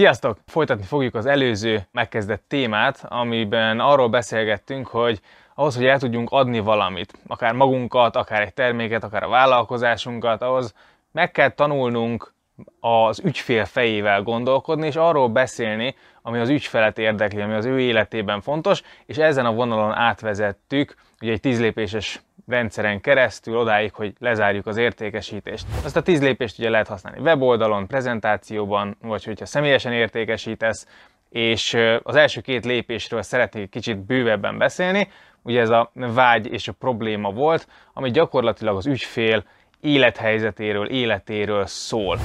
Sziasztok! Folytatni fogjuk az előző megkezdett témát, amiben arról beszélgettünk, hogy ahhoz, hogy el tudjunk adni valamit, akár magunkat, akár egy terméket, akár a vállalkozásunkat, ahhoz meg kell tanulnunk az ügyfél fejével gondolkodni, és arról beszélni, ami az ügyfelet érdekli, ami az ő életében fontos, és ezen a vonalon átvezettük ugye egy tízlépéses rendszeren keresztül odáig, hogy lezárjuk az értékesítést. Azt a tíz lépést ugye lehet használni weboldalon, prezentációban, vagy hogyha személyesen értékesítesz, és az első két lépésről szeretnék kicsit bővebben beszélni. Ugye ez a vágy és a probléma volt, ami gyakorlatilag az ügyfél élethelyzetéről, életéről szól.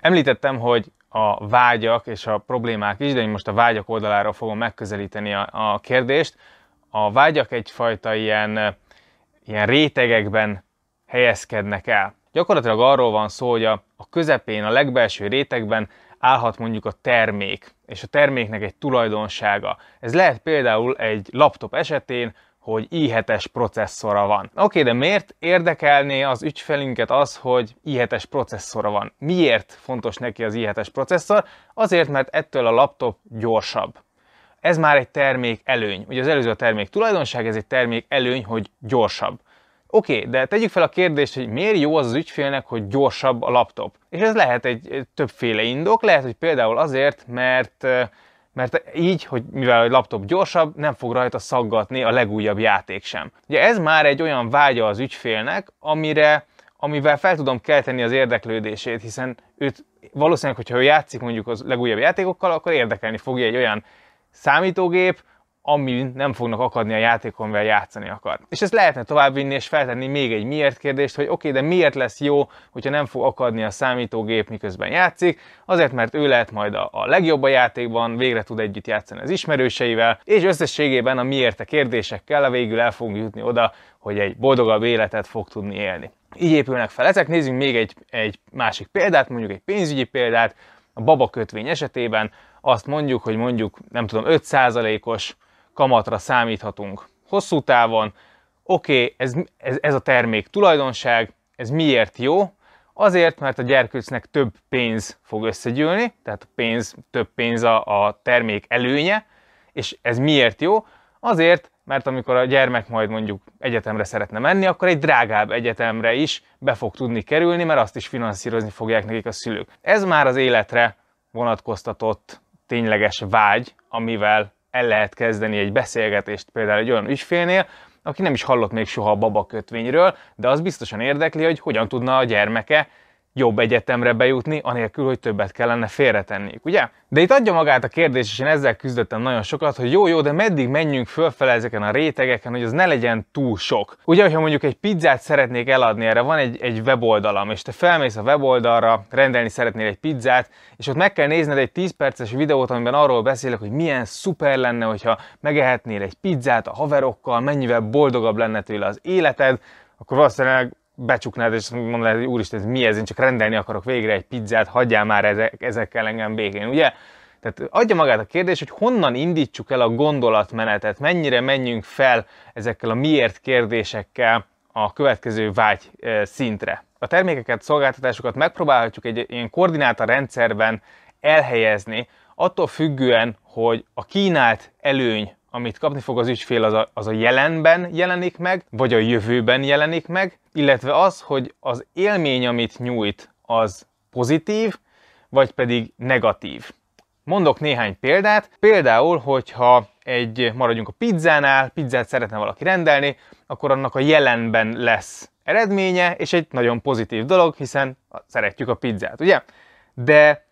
Említettem, hogy a vágyak és a problémák is, de én most a vágyak oldaláról fogom megközelíteni a, a kérdést. A vágyak egyfajta ilyen ilyen rétegekben helyezkednek el. Gyakorlatilag arról van szó, hogy a, a közepén, a legbelső rétegben állhat mondjuk a termék, és a terméknek egy tulajdonsága. Ez lehet például egy laptop esetén, hogy i7-es processzora van. Oké, okay, de miért érdekelné az ügyfelünket az, hogy i7-es processzora van? Miért fontos neki az i7-es processzor? Azért, mert ettől a laptop gyorsabb ez már egy termék előny. Ugye az előző a termék tulajdonság, ez egy termék előny, hogy gyorsabb. Oké, okay, de tegyük fel a kérdést, hogy miért jó az az ügyfélnek, hogy gyorsabb a laptop. És ez lehet egy, többféle indok, lehet, hogy például azért, mert mert így, hogy mivel a laptop gyorsabb, nem fog rajta szaggatni a legújabb játék sem. Ugye ez már egy olyan vágya az ügyfélnek, amire, amivel fel tudom kelteni az érdeklődését, hiszen őt valószínűleg, hogyha ő játszik mondjuk az legújabb játékokkal, akkor érdekelni fogja egy olyan számítógép, ami nem fognak akadni a játékon, mivel játszani akar. És ezt lehetne továbbvinni és feltenni még egy miért kérdést, hogy oké, okay, de miért lesz jó, hogyha nem fog akadni a számítógép, miközben játszik? Azért, mert ő lehet majd a, a legjobb a játékban, végre tud együtt játszani az ismerőseivel, és összességében a miért a kérdésekkel a végül el fogunk jutni oda, hogy egy boldogabb életet fog tudni élni. Így épülnek fel ezek. Nézzünk még egy, egy másik példát, mondjuk egy pénzügyi példát. A baba kötvény esetében azt mondjuk, hogy mondjuk, nem tudom, 5%-os kamatra számíthatunk hosszú távon. Oké, okay, ez, ez, ez a termék tulajdonság, ez miért jó? Azért, mert a gyerkőcnek több pénz fog összegyűlni, tehát a pénz, több pénz a, a termék előnye, és ez miért jó? Azért, mert amikor a gyermek majd mondjuk egyetemre szeretne menni, akkor egy drágább egyetemre is be fog tudni kerülni, mert azt is finanszírozni fogják nekik a szülők. Ez már az életre vonatkoztatott tényleges vágy, amivel el lehet kezdeni egy beszélgetést például egy olyan ügyfélnél, aki nem is hallott még soha a babakötvényről, de az biztosan érdekli, hogy hogyan tudna a gyermeke jobb egyetemre bejutni, anélkül, hogy többet kellene félretenniük, ugye? De itt adja magát a kérdés, és én ezzel küzdöttem nagyon sokat, hogy jó, jó, de meddig menjünk fölfele ezeken a rétegeken, hogy az ne legyen túl sok. Ugye, hogyha mondjuk egy pizzát szeretnék eladni, erre van egy, egy weboldalam, és te felmész a weboldalra, rendelni szeretnél egy pizzát, és ott meg kell nézned egy 10 perces videót, amiben arról beszélek, hogy milyen szuper lenne, hogyha megehetnél egy pizzát a haverokkal, mennyivel boldogabb lenne tőle az életed, akkor valószínűleg becsuknád, és mondanád, hogy úristen, ez mi ez, én csak rendelni akarok végre egy pizzát, hagyjál már ezek, ezekkel engem békén, ugye? Tehát adja magát a kérdés, hogy honnan indítsuk el a gondolatmenetet, mennyire menjünk fel ezekkel a miért kérdésekkel a következő vágy szintre. A termékeket, szolgáltatásokat megpróbálhatjuk egy ilyen koordináta rendszerben elhelyezni, attól függően, hogy a kínált előny amit kapni fog az ügyfél, az a, az a jelenben jelenik meg, vagy a jövőben jelenik meg, illetve az, hogy az élmény, amit nyújt, az pozitív, vagy pedig negatív. Mondok néhány példát. Például, hogyha egy, maradjunk a pizzánál, pizzát szeretne valaki rendelni, akkor annak a jelenben lesz eredménye, és egy nagyon pozitív dolog, hiszen szeretjük a pizzát, ugye? De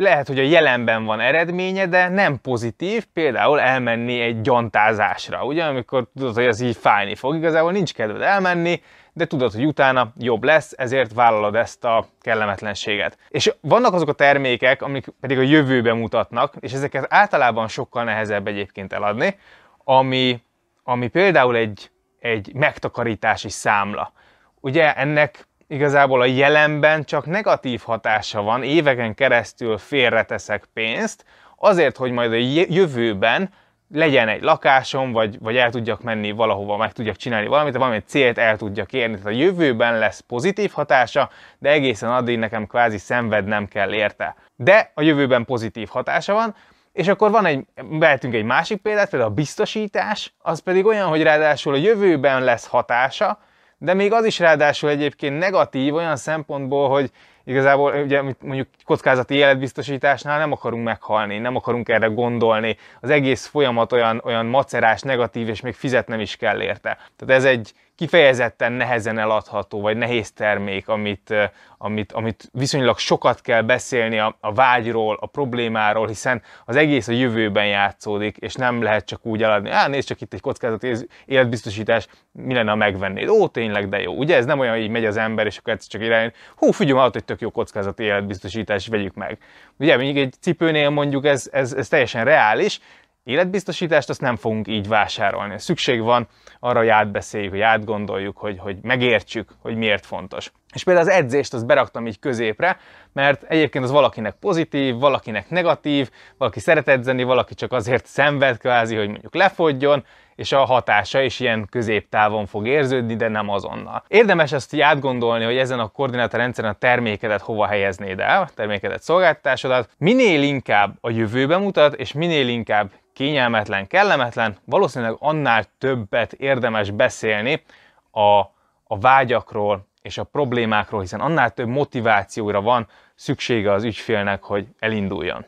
lehet, hogy a jelenben van eredménye, de nem pozitív, például elmenni egy gyantázásra, ugye, amikor tudod, hogy az így fájni fog, igazából nincs kedved elmenni, de tudod, hogy utána jobb lesz, ezért vállalod ezt a kellemetlenséget. És vannak azok a termékek, amik pedig a jövőbe mutatnak, és ezeket általában sokkal nehezebb egyébként eladni, ami, ami például egy, egy megtakarítási számla. Ugye ennek igazából a jelenben csak negatív hatása van, éveken keresztül félreteszek pénzt, azért, hogy majd a jövőben legyen egy lakásom, vagy, vagy el tudjak menni valahova, meg tudjak csinálni valamit, valamilyen célt el tudjak érni. Tehát a jövőben lesz pozitív hatása, de egészen addig nekem kvázi szenvednem kell érte. De a jövőben pozitív hatása van, és akkor van egy, vehetünk egy másik példát, például a biztosítás, az pedig olyan, hogy ráadásul a jövőben lesz hatása, de még az is ráadásul egyébként negatív olyan szempontból, hogy igazából ugye mondjuk kockázati életbiztosításnál nem akarunk meghalni, nem akarunk erre gondolni, az egész folyamat olyan, olyan macerás, negatív, és még fizetnem is kell érte. Tehát ez egy kifejezetten nehezen eladható, vagy nehéz termék, amit, amit, amit viszonylag sokat kell beszélni a, a vágyról, a problémáról, hiszen az egész a jövőben játszódik, és nem lehet csak úgy eladni, á, nézd csak itt egy kockázati életbiztosítás, mi lenne, ha megvennéd? Ó, tényleg, de jó. Ugye ez nem olyan, hogy megy az ember, és akkor egyszer csak irány, hú, figyelj, hogy tök jó kockázati életbiztosítás, vegyük meg. Ugye, mondjuk egy cipőnél mondjuk ez, ez, ez teljesen reális, életbiztosítást azt nem fogunk így vásárolni. Szükség van arra, hogy átbeszéljük, hogy átgondoljuk, hogy, hogy megértsük, hogy miért fontos. És például az edzést azt beraktam így középre, mert egyébként az valakinek pozitív, valakinek negatív, valaki szeret edzeni, valaki csak azért szenved kvázi, hogy mondjuk lefogjon, és a hatása is ilyen középtávon fog érződni, de nem azonnal. Érdemes ezt így átgondolni, hogy ezen a koordinátorrendszeren a termékedet hova helyeznéd el, a termékedet, szolgáltatásodat. Minél inkább a jövőbe mutat, és minél inkább kényelmetlen, kellemetlen, valószínűleg annál többet érdemes beszélni a, a vágyakról és a problémákról, hiszen annál több motivációra van szüksége az ügyfélnek, hogy elinduljon.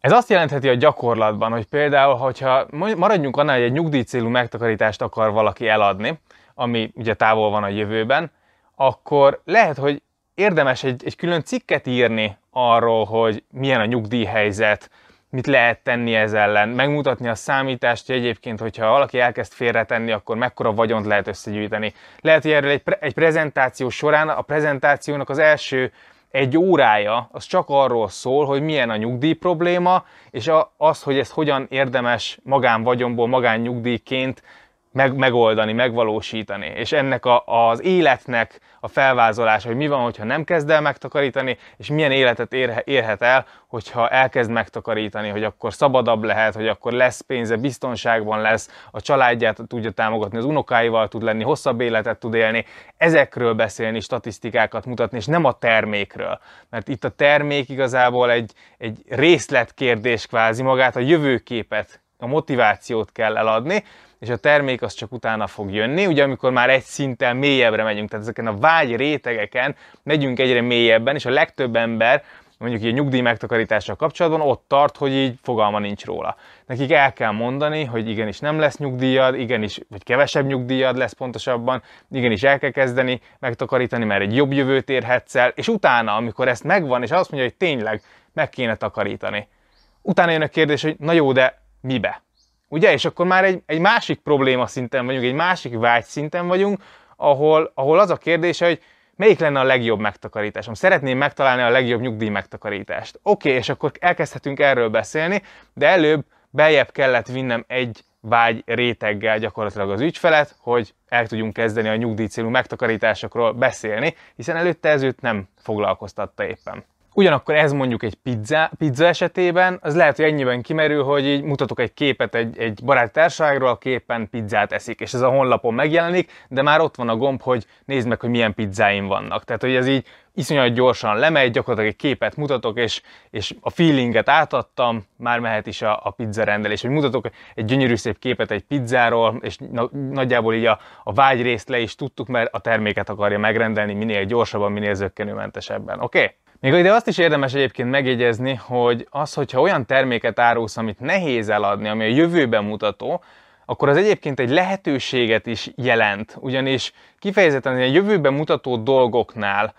Ez azt jelentheti a gyakorlatban, hogy például, hogyha maradjunk annál, hogy egy nyugdíjcélú megtakarítást akar valaki eladni, ami ugye távol van a jövőben, akkor lehet, hogy érdemes egy, egy külön cikket írni arról, hogy milyen a nyugdíjhelyzet, mit lehet tenni ez ellen, megmutatni a számítást, hogy egyébként, hogyha valaki elkezd félretenni, akkor mekkora vagyont lehet összegyűjteni. Lehet, hogy erről egy, pre- egy prezentáció során a prezentációnak az első egy órája az csak arról szól, hogy milyen a nyugdíj probléma, és az, hogy ezt hogyan érdemes magánvagyomból, magánnyugdíjként meg, megoldani, megvalósítani. És ennek a, az életnek a felvázolása, hogy mi van, hogyha nem kezd el megtakarítani, és milyen életet ér, érhet el, hogyha elkezd megtakarítani, hogy akkor szabadabb lehet, hogy akkor lesz pénze, biztonságban lesz, a családját tudja támogatni, az unokáival tud lenni, hosszabb életet tud élni. Ezekről beszélni, statisztikákat mutatni, és nem a termékről. Mert itt a termék igazából egy, egy részletkérdés kvázi, magát a jövőképet, a motivációt kell eladni, és a termék az csak utána fog jönni, ugye amikor már egy szinten mélyebbre megyünk, tehát ezeken a vágy rétegeken megyünk egyre mélyebben, és a legtöbb ember mondjuk egy nyugdíj megtakarítással kapcsolatban ott tart, hogy így fogalma nincs róla. Nekik el kell mondani, hogy igenis nem lesz nyugdíjad, igenis, vagy kevesebb nyugdíjad lesz pontosabban, igenis el kell kezdeni megtakarítani, mert egy jobb jövőt érhetsz el, és utána, amikor ezt megvan, és azt mondja, hogy tényleg meg kéne takarítani. Utána jön a kérdés, hogy na jó, de mibe? Ugye? És akkor már egy, egy másik probléma szinten vagyunk, egy másik vágy szinten vagyunk, ahol, ahol az a kérdés, hogy melyik lenne a legjobb megtakarításom? Szeretném megtalálni a legjobb nyugdíj megtakarítást. Oké, okay, és akkor elkezdhetünk erről beszélni, de előbb beljebb kellett vinnem egy vágy réteggel gyakorlatilag az ügyfelet, hogy el tudjunk kezdeni a nyugdíj célú megtakarításokról beszélni, hiszen előtte ez őt nem foglalkoztatta éppen. Ugyanakkor ez mondjuk egy pizza, pizza esetében, az lehet, hogy ennyiben kimerül, hogy így mutatok egy képet egy, egy baráti társaságról, aki éppen pizzát eszik, és ez a honlapon megjelenik, de már ott van a gomb, hogy nézd meg, hogy milyen pizzáim vannak. Tehát, hogy ez így iszonyat gyorsan lemegy, gyakorlatilag egy képet mutatok, és, és a feelinget átadtam, már mehet is a, a pizza rendelés, hogy mutatok egy gyönyörű szép képet egy pizzáról, és na, nagyjából így a, a vágyrészt le is tudtuk, mert a terméket akarja megrendelni minél gyorsabban, minél zöggenőmentesebben. Oké? Okay? Még ide azt is érdemes egyébként megjegyezni, hogy az, hogyha olyan terméket árulsz, amit nehéz eladni, ami a jövőben mutató, akkor az egyébként egy lehetőséget is jelent, ugyanis kifejezetten a jövőben mutató dolgoknál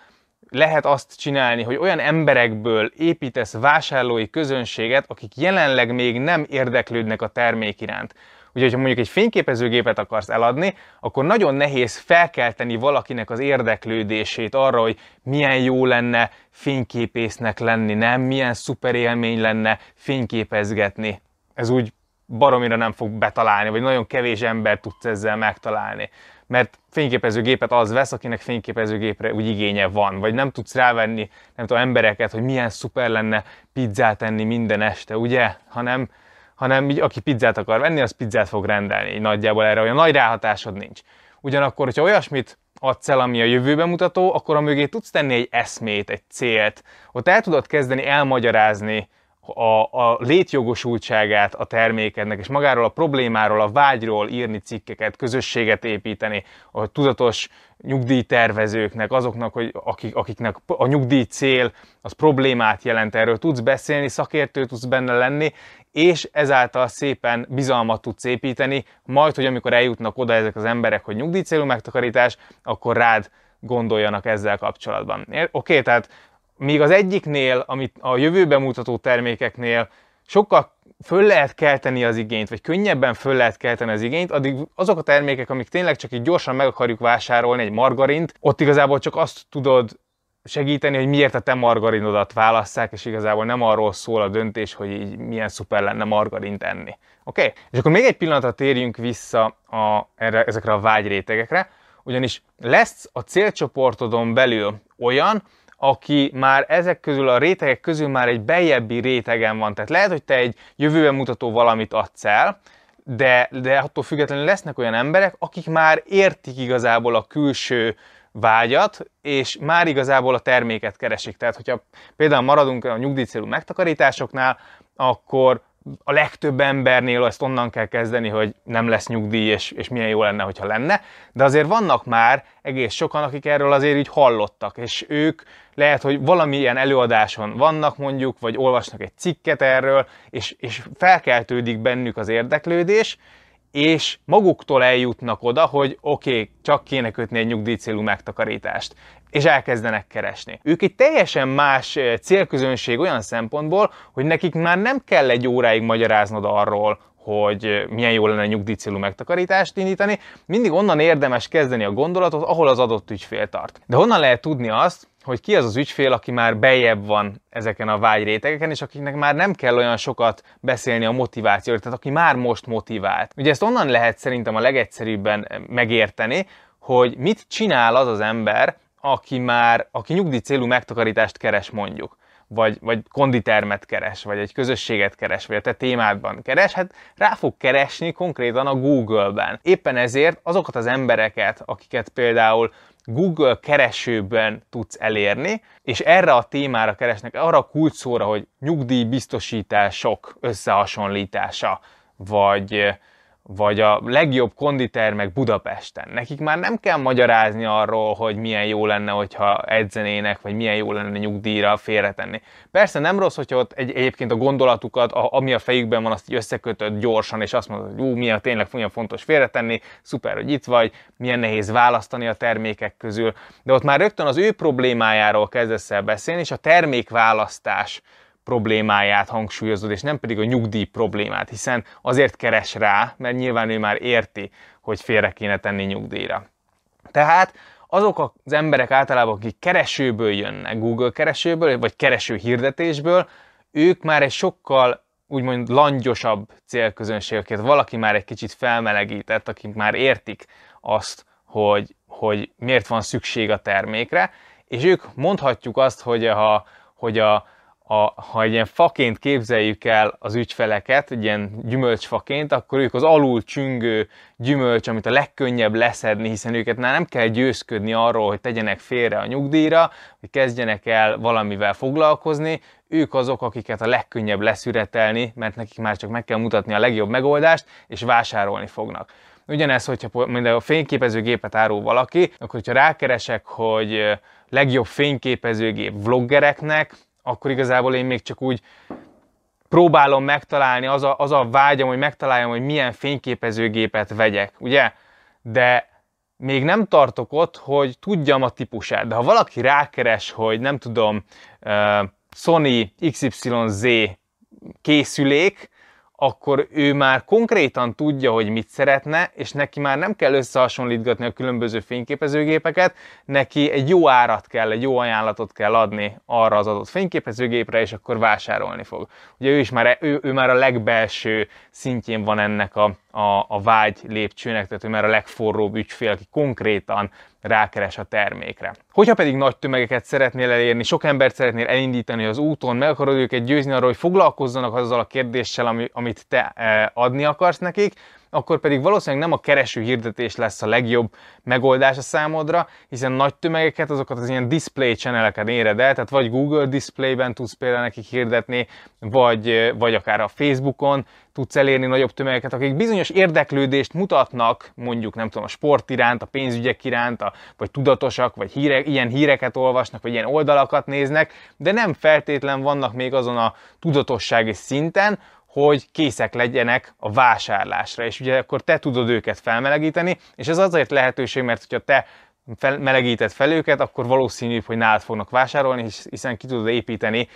lehet azt csinálni, hogy olyan emberekből építesz vásárlói közönséget, akik jelenleg még nem érdeklődnek a termék iránt. Ugye, ha mondjuk egy fényképezőgépet akarsz eladni, akkor nagyon nehéz felkelteni valakinek az érdeklődését arra, hogy milyen jó lenne fényképésznek lenni, nem? Milyen szuper élmény lenne fényképezgetni. Ez úgy baromira nem fog betalálni, vagy nagyon kevés ember tudsz ezzel megtalálni. Mert fényképezőgépet az vesz, akinek fényképezőgépre úgy igénye van, vagy nem tudsz rávenni, nem tudom, embereket, hogy milyen szuper lenne pizzát enni minden este, ugye? Hanem hanem így, aki pizzát akar venni, az pizzát fog rendelni. Így nagyjából erre olyan nagy ráhatásod nincs. Ugyanakkor, hogyha olyasmit adsz el, ami a jövőbe mutató, akkor a mögé tudsz tenni egy eszmét, egy célt. Ott el tudod kezdeni elmagyarázni a, a létjogosultságát a termékednek, és magáról a problémáról, a vágyról írni cikkeket, közösséget építeni, a tudatos nyugdíjtervezőknek, azoknak, hogy akik, akiknek a nyugdíj cél az problémát jelent, erről tudsz beszélni, szakértő tudsz benne lenni, és ezáltal szépen bizalmat tudsz építeni, majd, hogy amikor eljutnak oda ezek az emberek, hogy nyugdíjcélú megtakarítás, akkor rád gondoljanak ezzel kapcsolatban. Oké, okay, tehát míg az egyiknél, amit a jövőben mutató termékeknél sokkal föl lehet kelteni az igényt, vagy könnyebben föl lehet kelteni az igényt, addig azok a termékek, amik tényleg csak így gyorsan meg akarjuk vásárolni, egy margarint, ott igazából csak azt tudod segíteni, hogy miért a te margarinodat válasszák, és igazából nem arról szól a döntés, hogy így milyen szuper lenne margarint enni. Oké? Okay? És akkor még egy pillanatra térjünk vissza a, erre, ezekre a vágyrétegekre, ugyanis lesz a célcsoportodon belül olyan, aki már ezek közül a rétegek közül már egy bejebbi rétegen van. Tehát lehet, hogy te egy jövőben mutató valamit adsz el, de, de attól függetlenül lesznek olyan emberek, akik már értik igazából a külső vágyat, és már igazából a terméket keresik. Tehát, hogyha például maradunk a nyugdíjcélú megtakarításoknál, akkor a legtöbb embernél ezt onnan kell kezdeni, hogy nem lesz nyugdíj, és, és milyen jó lenne, hogyha lenne, de azért vannak már egész sokan, akik erről azért így hallottak, és ők lehet, hogy valamilyen előadáson vannak mondjuk, vagy olvasnak egy cikket erről, és, és felkeltődik bennük az érdeklődés, és maguktól eljutnak oda, hogy oké, okay, csak kéne kötni egy nyugdíjcélú megtakarítást, és elkezdenek keresni. Ők egy teljesen más eh, célközönség olyan szempontból, hogy nekik már nem kell egy óráig magyaráznod arról, hogy milyen jó lenne nyugdíjcélú megtakarítást indítani, mindig onnan érdemes kezdeni a gondolatot, ahol az adott ügyfél tart. De honnan lehet tudni azt, hogy ki az az ügyfél, aki már bejebb van ezeken a vágyrétegeken, és akiknek már nem kell olyan sokat beszélni a motivációról, tehát aki már most motivált. Ugye ezt onnan lehet szerintem a legegyszerűbben megérteni, hogy mit csinál az az ember, aki már, aki nyugdíj célú megtakarítást keres mondjuk vagy, vagy konditermet keres, vagy egy közösséget keres, vagy a te témádban keres, hát rá fog keresni konkrétan a Google-ben. Éppen ezért azokat az embereket, akiket például Google keresőben tudsz elérni, és erre a témára keresnek, arra a kulcsszóra, hogy nyugdíjbiztosítások összehasonlítása, vagy vagy a legjobb konditermek Budapesten. Nekik már nem kell magyarázni arról, hogy milyen jó lenne, hogyha edzenének, vagy milyen jó lenne nyugdíjra félretenni. Persze nem rossz, hogyha ott egy, egyébként a gondolatukat, a, ami a fejükben van, azt összekötöd gyorsan, és azt mondod, hogy ú, milyen tényleg milyen fontos félretenni, szuper, hogy itt vagy, milyen nehéz választani a termékek közül. De ott már rögtön az ő problémájáról kezdesz el beszélni, és a termékválasztás problémáját hangsúlyozod, és nem pedig a nyugdíj problémát, hiszen azért keres rá, mert nyilván ő már érti, hogy félre kéne tenni nyugdíjra. Tehát azok az emberek általában, akik keresőből jönnek, Google keresőből, vagy kereső hirdetésből, ők már egy sokkal úgymond langyosabb célközönségeket, valaki már egy kicsit felmelegített, akik már értik azt, hogy, hogy miért van szükség a termékre, és ők mondhatjuk azt, hogy, ha, hogy a, a, ha egy ilyen faként képzeljük el az ügyfeleket, egy ilyen gyümölcsfaként, akkor ők az alul csüngő gyümölcs, amit a legkönnyebb leszedni, hiszen őket már nem kell győzködni arról, hogy tegyenek félre a nyugdíjra, hogy kezdjenek el valamivel foglalkozni, ők azok, akiket a legkönnyebb leszüretelni, mert nekik már csak meg kell mutatni a legjobb megoldást, és vásárolni fognak. Ugyanez, hogyha a fényképezőgépet árul valaki, akkor hogyha rákeresek, hogy legjobb fényképezőgép vloggereknek, akkor igazából én még csak úgy próbálom megtalálni, az a, az a vágyam, hogy megtaláljam, hogy milyen fényképezőgépet vegyek, ugye? De még nem tartok ott, hogy tudjam a típusát. De ha valaki rákeres, hogy nem tudom, Sony XYZ készülék, akkor ő már konkrétan tudja, hogy mit szeretne, és neki már nem kell összehasonlítgatni a különböző fényképezőgépeket, neki egy jó árat kell, egy jó ajánlatot kell adni arra az adott fényképezőgépre, és akkor vásárolni fog. Ugye ő is már, ő, ő már a legbelső szintjén van ennek a, a, a vágy lépcsőnek, tehát ő már a legforróbb ügyfél, aki konkrétan rákeres a termékre. Hogyha pedig nagy tömegeket szeretnél elérni, sok embert szeretnél elindítani az úton, meg akarod őket győzni arról, hogy foglalkozzanak azzal a kérdéssel, ami, amit te eh, adni akarsz nekik, akkor pedig valószínűleg nem a kereső hirdetés lesz a legjobb megoldás a számodra, hiszen nagy tömegeket, azokat az ilyen display channeleken éred el, tehát vagy Google Display-ben tudsz például nekik hirdetni, vagy, vagy akár a Facebookon tudsz elérni nagyobb tömegeket, akik bizonyos érdeklődést mutatnak, mondjuk nem tudom, a sport iránt, a pénzügyek iránt, a, vagy tudatosak, vagy híre, ilyen híreket olvasnak, vagy ilyen oldalakat néznek, de nem feltétlen vannak még azon a tudatossági szinten, hogy készek legyenek a vásárlásra, és ugye akkor te tudod őket felmelegíteni, és ez azért lehetőség, mert hogyha te fel, melegíted fel őket, akkor valószínűbb, hogy nálad fognak vásárolni, hiszen ki tudod építeni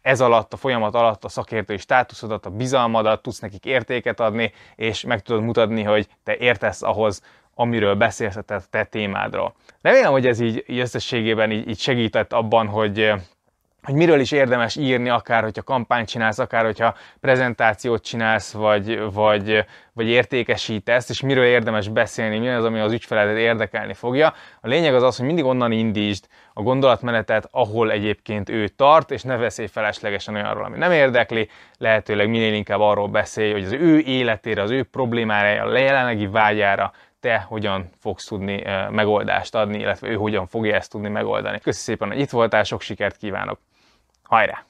ez alatt, a folyamat alatt a szakértői státuszodat, a bizalmadat, tudsz nekik értéket adni, és meg tudod mutatni, hogy te értesz ahhoz, amiről beszélsz a te, témádról. Remélem, hogy ez így, így összességében így, így segített abban, hogy hogy miről is érdemes írni, akár hogyha kampányt csinálsz, akár hogyha prezentációt csinálsz, vagy, vagy, vagy értékesítesz, és miről érdemes beszélni, mi az, ami az ügyfeledet érdekelni fogja. A lényeg az az, hogy mindig onnan indítsd a gondolatmenetet, ahol egyébként ő tart, és ne veszély feleslegesen olyanról, ami nem érdekli, lehetőleg minél inkább arról beszélj, hogy az ő életére, az ő problémára, a jelenlegi vágyára te hogyan fogsz tudni megoldást adni, illetve ő hogyan fogja ezt tudni megoldani. Köszönöm szépen, hogy itt voltál, sok sikert kívánok! Ha det!